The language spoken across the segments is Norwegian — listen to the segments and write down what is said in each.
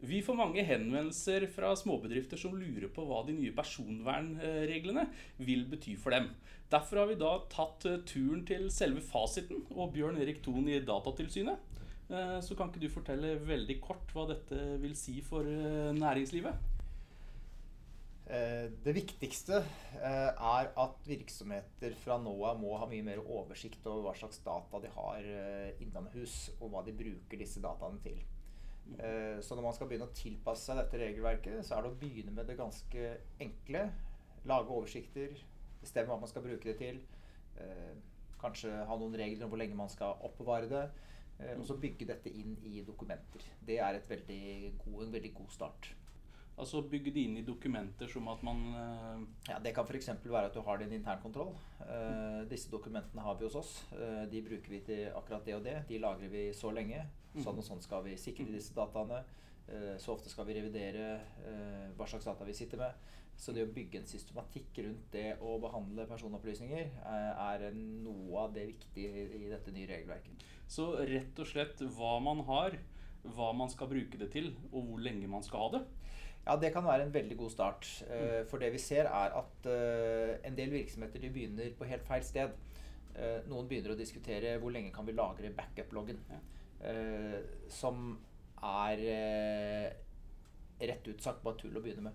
Vi får mange henvendelser fra småbedrifter som lurer på hva de nye personvernreglene vil bety for dem. Derfor har vi da tatt eh, turen til selve fasiten og Bjørn Erik Thon i Datatilsynet. Eh, så kan ikke du fortelle veldig kort hva dette vil si for eh, næringslivet? Det viktigste er at virksomheter fra nå av må ha mye mer oversikt over hva slags data de har innomhus, og hva de bruker disse dataene til. Eh, så når man skal begynne å tilpasse seg dette regelverket, så er det å begynne med det ganske enkle. Lage oversikter, bestemme hva man skal bruke det til. Eh, kanskje ha noen regler om hvor lenge man skal oppbevare det. Eh, og så bygge dette inn i dokumenter. Det er veldig god, en veldig god start. Altså bygge det inn i dokumenter som at man uh... Ja, Det kan f.eks. være at du har din internkontroll. Uh, disse dokumentene har vi hos oss. Uh, de bruker vi til akkurat det og det. De lagrer vi så lenge. Mm. Sånn og sånn skal vi sikre disse dataene. Så ofte skal vi revidere hva slags data vi sitter med. Så det å bygge en systematikk rundt det å behandle personopplysninger er noe av det viktige i dette nye regelverket. Så rett og slett hva man har, hva man skal bruke det til, og hvor lenge man skal ha det? Ja, Det kan være en veldig god start. Mm. for det vi ser, er at uh, en del virksomheter de begynner på helt feil sted. Uh, noen begynner å diskutere hvor lenge kan vi lagre backup-loggen. Ja. som er rett ut sagt bare tull å begynne med.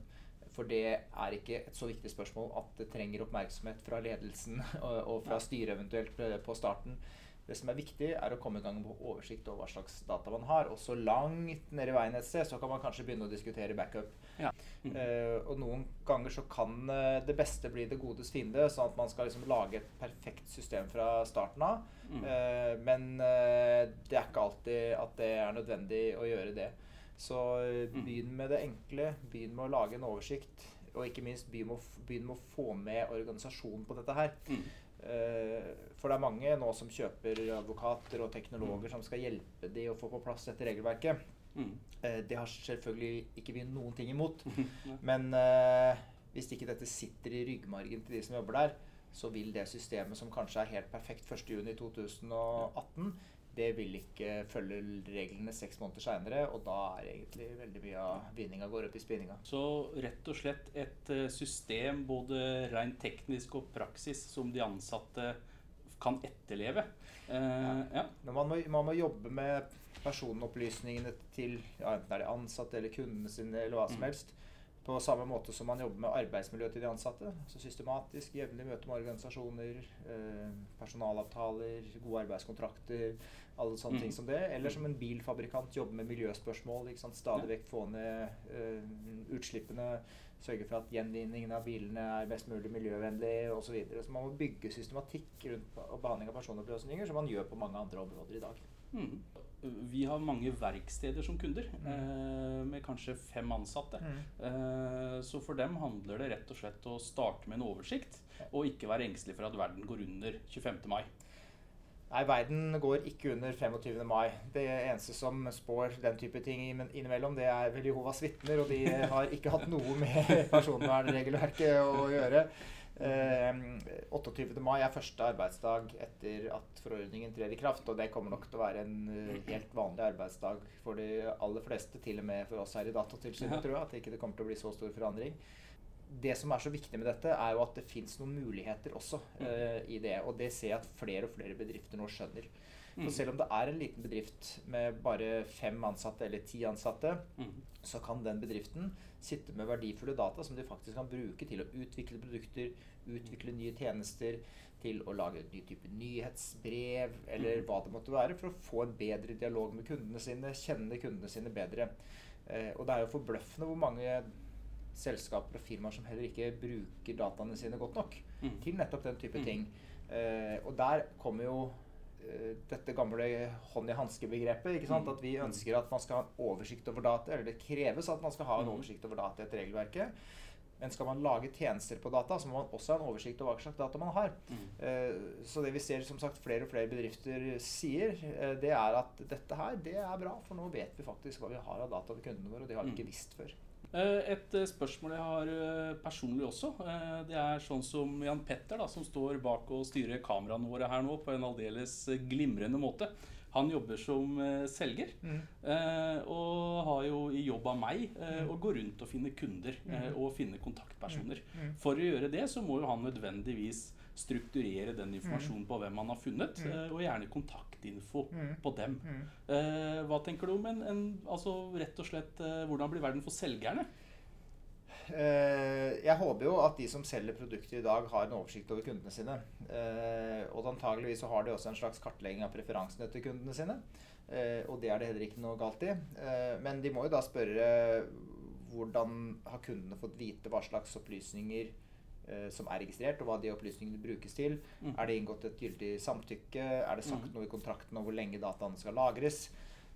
For det er ikke et så viktig spørsmål at det trenger oppmerksomhet fra ledelsen og fra styret eventuelt på starten. Det som er viktig, er å komme i gang med oversikt over hva slags data man har. Og så langt nede i veien et sted så kan man kanskje begynne å diskutere backup. Ja. Mm. Uh, og noen ganger så kan uh, det beste bli det godes fiende, sånn at man skal liksom lage et perfekt system fra starten av. Mm. Uh, men det er ikke alltid at det er nødvendig å gjøre det. Så mm. begynn med det enkle. Begynn med å lage en oversikt. Og ikke minst begynn med, begynn med å få med organisasjonen på dette her. Mm. Eh, for det er mange nå som kjøper advokater og teknologer mm. som skal hjelpe de å få på plass dette regelverket. Mm. Eh, det har selvfølgelig ikke vi noen ting imot. Men eh, hvis ikke dette sitter i ryggmargen til de som jobber der, så vil det systemet som kanskje er helt perfekt 1.6.2018, det vil ikke følge reglene seks måneder seinere, og da er egentlig veldig mye av vinninga går opp i spinninga. Så rett og slett et eh, system både rent teknisk og praksis som de ansatte kan etterleve. Eh, ja. Man, må, man, må, jobbe med personopplysningene til ja, enten er det ansatte eller kundene sine eller hva som mm. helst. På samme måte som man jobber med arbeidsmiljøet til de ansatte. Så systematisk, jevnlig møte med organisasjoner, eh, personalavtaler, gode arbeidskontrakter. Alle sånne mm. ting som det. Eller som en bilfabrikant jobber med miljøspørsmål. Stadig vekk få ned eh, utslippene. Sørge for at gjenvinningen av bilene er best mulig miljøvennlig osv. Så, videre. så man må bygge systematikk rundt behandling av personoppløsninger, som man gjør på mange andre områder i dag. Mm. Vi har mange verksteder som kunder, mm. eh, med kanskje fem ansatte. Mm. Eh, så for dem handler det rett og slett å starte med en oversikt, og ikke være engstelig for at verden går under 25. mai. Nei, verden går ikke under 25. mai. Det eneste som spår den type ting innimellom, det er vel Jehovas vitner, og de har ikke hatt noe med personvernregelverket å gjøre. Eh, 28. mai er første arbeidsdag etter at forordningen trer i kraft. Og det kommer nok til å være en uh, helt vanlig arbeidsdag for de aller fleste. Til og med for oss her i Datatilsynet, ja. tror jeg. At det ikke kommer til å bli så stor forandring. Det som er så viktig med dette, er jo at det fins noen muligheter også eh, i det. Og det ser jeg at flere og flere bedrifter nå skjønner. For selv om det er en liten bedrift med bare fem ansatte eller ti ansatte, mm. så kan den bedriften sitte med verdifulle data som de faktisk kan bruke til å utvikle produkter, utvikle nye tjenester, til å lage en ny type nyhetsbrev eller mm. hva det måtte være, for å få en bedre dialog med kundene sine, kjenne kundene sine bedre. Eh, og det er jo forbløffende hvor mange selskaper og firmaer som heller ikke bruker dataene sine godt nok mm. til nettopp den type mm. ting. Eh, og der kommer jo dette gamle hånd i hanske-begrepet. Mm. At vi ønsker at man skal ha en oversikt over data, eller det kreves at man skal ha en mm. oversikt over data etter regelverket. Men skal man lage tjenester på data, så må man også ha en oversikt over hva slags data man har. Mm. Uh, så det vi ser som sagt flere og flere bedrifter sier, uh, det er at dette her, det er bra. For nå vet vi faktisk hva vi har av data til kundene våre, og det har vi ikke visst før. Eh, et eh, spørsmål jeg har eh, personlig også, det er sånn som Jan Petter, da, som står bak og styrer kameraene våre her nå på en aldeles glimrende måte. Han jobber som selger, mm. og har jo i jobb av meg eh, Mm. å gå rundt og finne kunder eh, Mm. og finne kontaktpersoner. Mm. For å gjøre det så må jo han nødvendigvis strukturere den informasjonen på hvem han har funnet, Mm. eh, og gjerne kontaktinfo Mm. på dem. Mm. Eh, hva tenker du om en, en altså rett og slett eh, hvordan blir verden for selgerne? Eh, jeg håper jo at de som selger produkter i dag, har en oversikt over kundene sine. Eh, og antageligvis så har de også en slags kartlegging av preferansene til kundene sine. Eh, og det er det heller ikke noe galt i. Men de må jo da spørre hvordan har kundene fått vite hva slags opplysninger som er registrert, og hva de opplysningene brukes til. Mm. Er det inngått et gyldig samtykke? Er det sagt Mhm. noe i kontrakten om hvor lenge dataene skal lagres?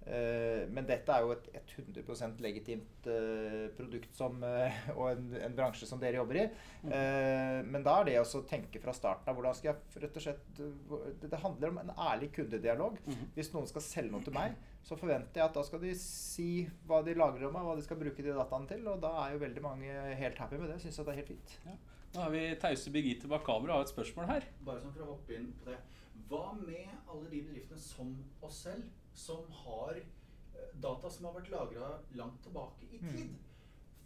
Eh, men dette er jo et, et 100% legitimt eh, produkt som, eh, og en, en bransje som dere jobber i. Mm. Eh, men da er det også å tenke fra starten av hvordan skal jeg rett og slett Det, handler om en ærlig kundedialog. Mhm. Hvis noen skal selge noe til meg, så forventer jeg at da skal de si hva de lagrer om meg, hva de skal bruke de dataene til. Og da er jo veldig mange helt happy med det. Syns at det er helt fint. Nå har vi Tause Birgitte bak kamera og har et spørsmål her. Bare sånn for å hoppe inn på det. Hva med alle de bedriftene som oss selv, som har eh, data som har vært lagra langt tilbake i Mm. tid?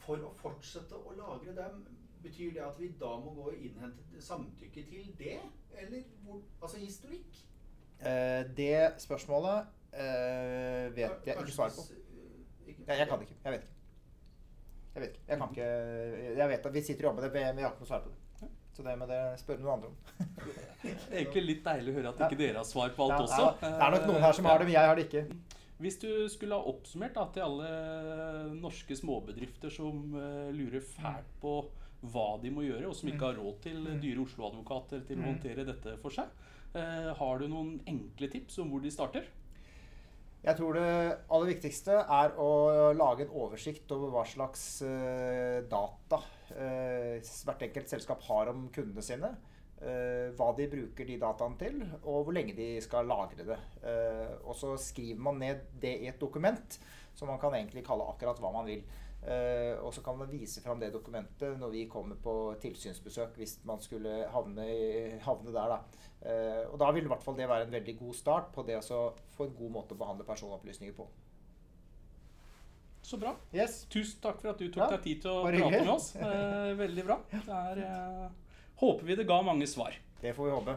For å fortsette å lagre dem, betyr det at vi da må gå og innhente samtykke til det? Eller hvor, altså historikk? Eh, det spørsmålet eh, vet jeg ikke svaret på. Jeg, jeg kan ikke. Jeg vet ikke. Jeg vet ikke. Jeg kan ikke Jeg vet at vi sitter og jobber med det, men jeg har ikke noe svar på det. Så det med det spørre noen andre om. Egentlig litt deilig å høre at ikke dere har svar på alt Ja, også. Det er nok noen her som har det, men jeg har det ikke. Hvis du skulle ha oppsummert da, til alle norske småbedrifter som eh, lurer fælt på hva de må gjøre, og som ikke har råd til Mm. dyre Oslo-advokater til å Mm. håndtere dette for seg, eh, har du noen enkle tips om hvor de starter? Jeg tror det aller viktigste er å lage en oversikt over hva slags eh, data eh, hvert enkelt selskap har om kundene sine. eh, hva de bruker de dataene til, og hvor lenge de skal lagre det. Og så skriver man ned det i et dokument, som man kan egentlig kalle akkurat hva man vil. Eh, og så kan man vise fram det dokumentet når vi kommer på tilsynsbesøk, hvis man skulle havne, i, havne der. Da. Eh, og da vil i hvert fall det være en veldig god start på det å få en god måte å behandle personopplysninger på. Så bra. Yes. Tusen takk for at du tok Ja, deg tid til å prate med oss. Eh, veldig bra. Er, eh, håper vi det ga mange svar. Det får vi håpe.